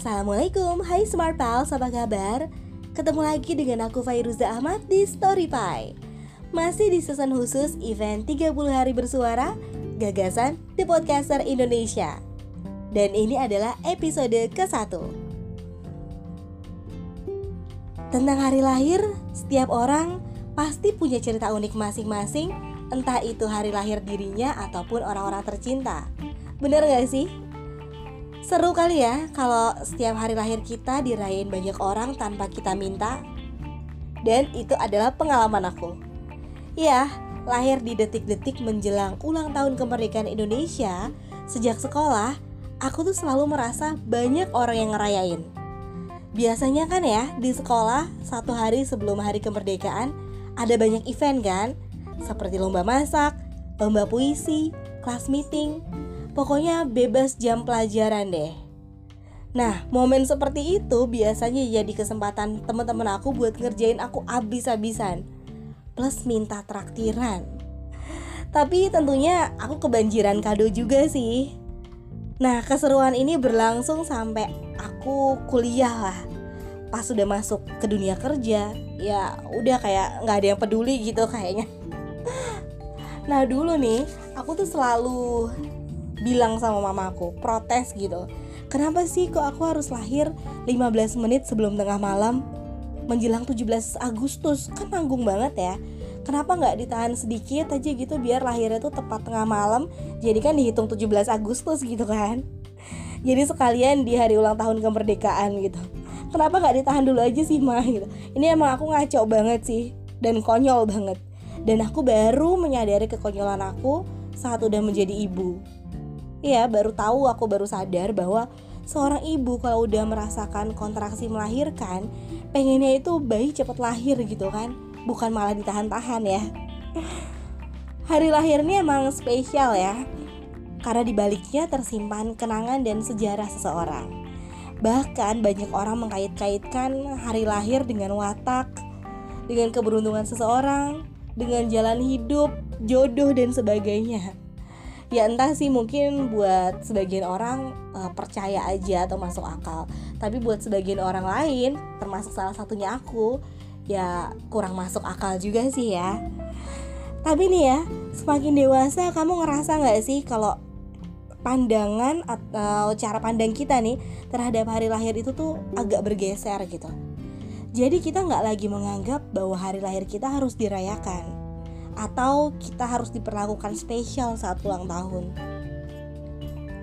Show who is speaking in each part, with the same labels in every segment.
Speaker 1: Assalamualaikum, hai Smart Pals, apa kabar? Ketemu lagi dengan aku Fairuza Ahmad di Storypie. Masih di season khusus event 30 hari bersuara Gagasan The Podcaster Indonesia. Dan ini adalah episode ke-1 Tentang hari lahir, setiap orang pasti punya cerita unik masing-masing Entah itu hari lahir dirinya ataupun orang-orang tercinta. Bener gak sih? Seru kali ya kalau setiap hari lahir kita dirayain banyak orang tanpa kita minta. Dan itu adalah pengalaman aku. Ya, lahir di detik-detik menjelang ulang tahun kemerdekaan Indonesia, sejak sekolah, aku tuh selalu merasa banyak orang yang ngerayain. Biasanya kan ya, di sekolah satu hari sebelum hari kemerdekaan ada banyak event kan? Seperti lomba masak, lomba puisi, kelas meeting, Pokoknya bebas jam pelajaran deh. Nah, momen seperti itu biasanya jadi kesempatan teman-teman aku buat ngerjain aku abis-abisan. Plus minta traktiran. Tapi tentunya aku kebanjiran kado juga sih. Nah, keseruan ini berlangsung sampai aku kuliah lah. Pas sudah masuk ke dunia kerja, ya udah kayak nggak ada yang peduli gitu kayaknya. Nah, dulu nih, aku tuh selalu bilang sama mamaku, protes gitu. Kenapa sih kok aku harus lahir 15 menit sebelum tengah malam? Menjelang 17 Agustus, kan nanggung banget ya. Kenapa nggak ditahan sedikit aja gitu biar lahirnya tuh tepat tengah malam? Jadi kan dihitung 17 Agustus gitu kan. Jadi sekalian di hari ulang tahun kemerdekaan gitu. Kenapa nggak ditahan dulu aja sih mah gitu. Ini emang aku ngaco banget sih Dan konyol banget. Dan aku baru menyadari kekonyolan aku saat udah menjadi ibu Iya, baru tahu aku baru sadar bahwa seorang ibu kalau udah merasakan kontraksi melahirkan, pengennya itu bayi cepat lahir gitu kan, bukan malah ditahan-tahan ya. Hari lahirnya emang spesial ya, karena dibaliknya tersimpan kenangan dan sejarah seseorang. Bahkan banyak orang mengkait-kaitkan hari lahir dengan watak, dengan keberuntungan seseorang, dengan jalan hidup, jodoh dan sebagainya ya entah sih mungkin buat sebagian orang uh, percaya aja atau masuk akal. Tapi buat sebagian orang lain termasuk salah satunya aku ya kurang masuk akal juga sih ya. Tapi nih ya semakin dewasa kamu ngerasa nggak sih kalau pandangan atau cara pandang kita nih terhadap hari lahir itu tuh agak bergeser gitu? Jadi kita nggak lagi menganggap bahwa hari lahir kita harus dirayakan atau kita harus diperlakukan spesial saat ulang tahun.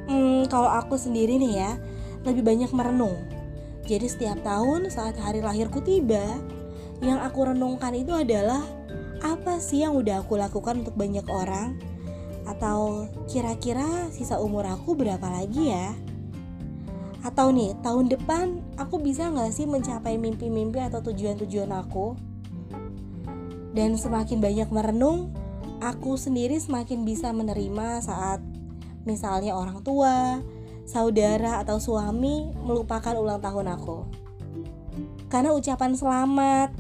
Speaker 1: Hmm, kalau aku sendiri nih ya, lebih banyak merenung. Jadi setiap tahun saat hari lahirku tiba, yang aku renungkan itu adalah apa sih yang udah aku lakukan untuk banyak orang? Atau kira-kira sisa umur aku berapa lagi ya? Atau nih, tahun depan aku bisa nggak sih mencapai mimpi-mimpi atau tujuan-tujuan aku? Dan semakin banyak merenung, aku sendiri semakin bisa menerima saat misalnya orang tua, saudara atau suami melupakan ulang tahun aku. Karena ucapan selamat,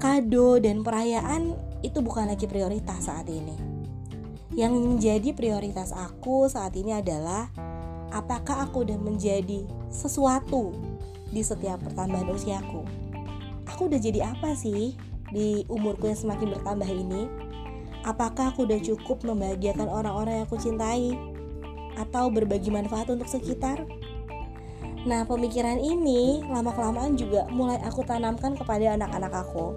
Speaker 1: kado dan perayaan itu bukan lagi prioritas saat ini. Yang menjadi prioritas aku saat ini adalah apakah aku udah menjadi sesuatu di setiap pertambahan usiaku. Aku udah jadi apa sih? Di umurku yang semakin bertambah ini? Apakah aku udah cukup membahagiakan orang-orang yang aku cintai? Atau berbagi manfaat untuk sekitar? Nah, pemikiran ini lama-kelamaan juga mulai aku tanamkan kepada anak-anak aku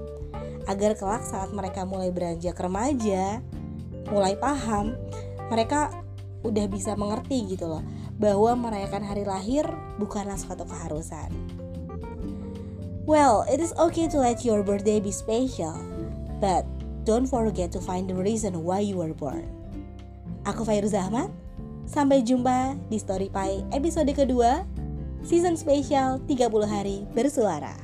Speaker 1: agar kelak saat mereka mulai beranjak remaja, mulai paham, mereka udah bisa mengerti gitu loh bahwa merayakan hari lahir bukanlah suatu keharusan. Well, it is okay to let your birthday be special, but don't forget to find the reason why you were born. Aku Fairuz Ahmad, sampai jumpa di Story Pie episode kedua, season spesial 30 hari bersuara.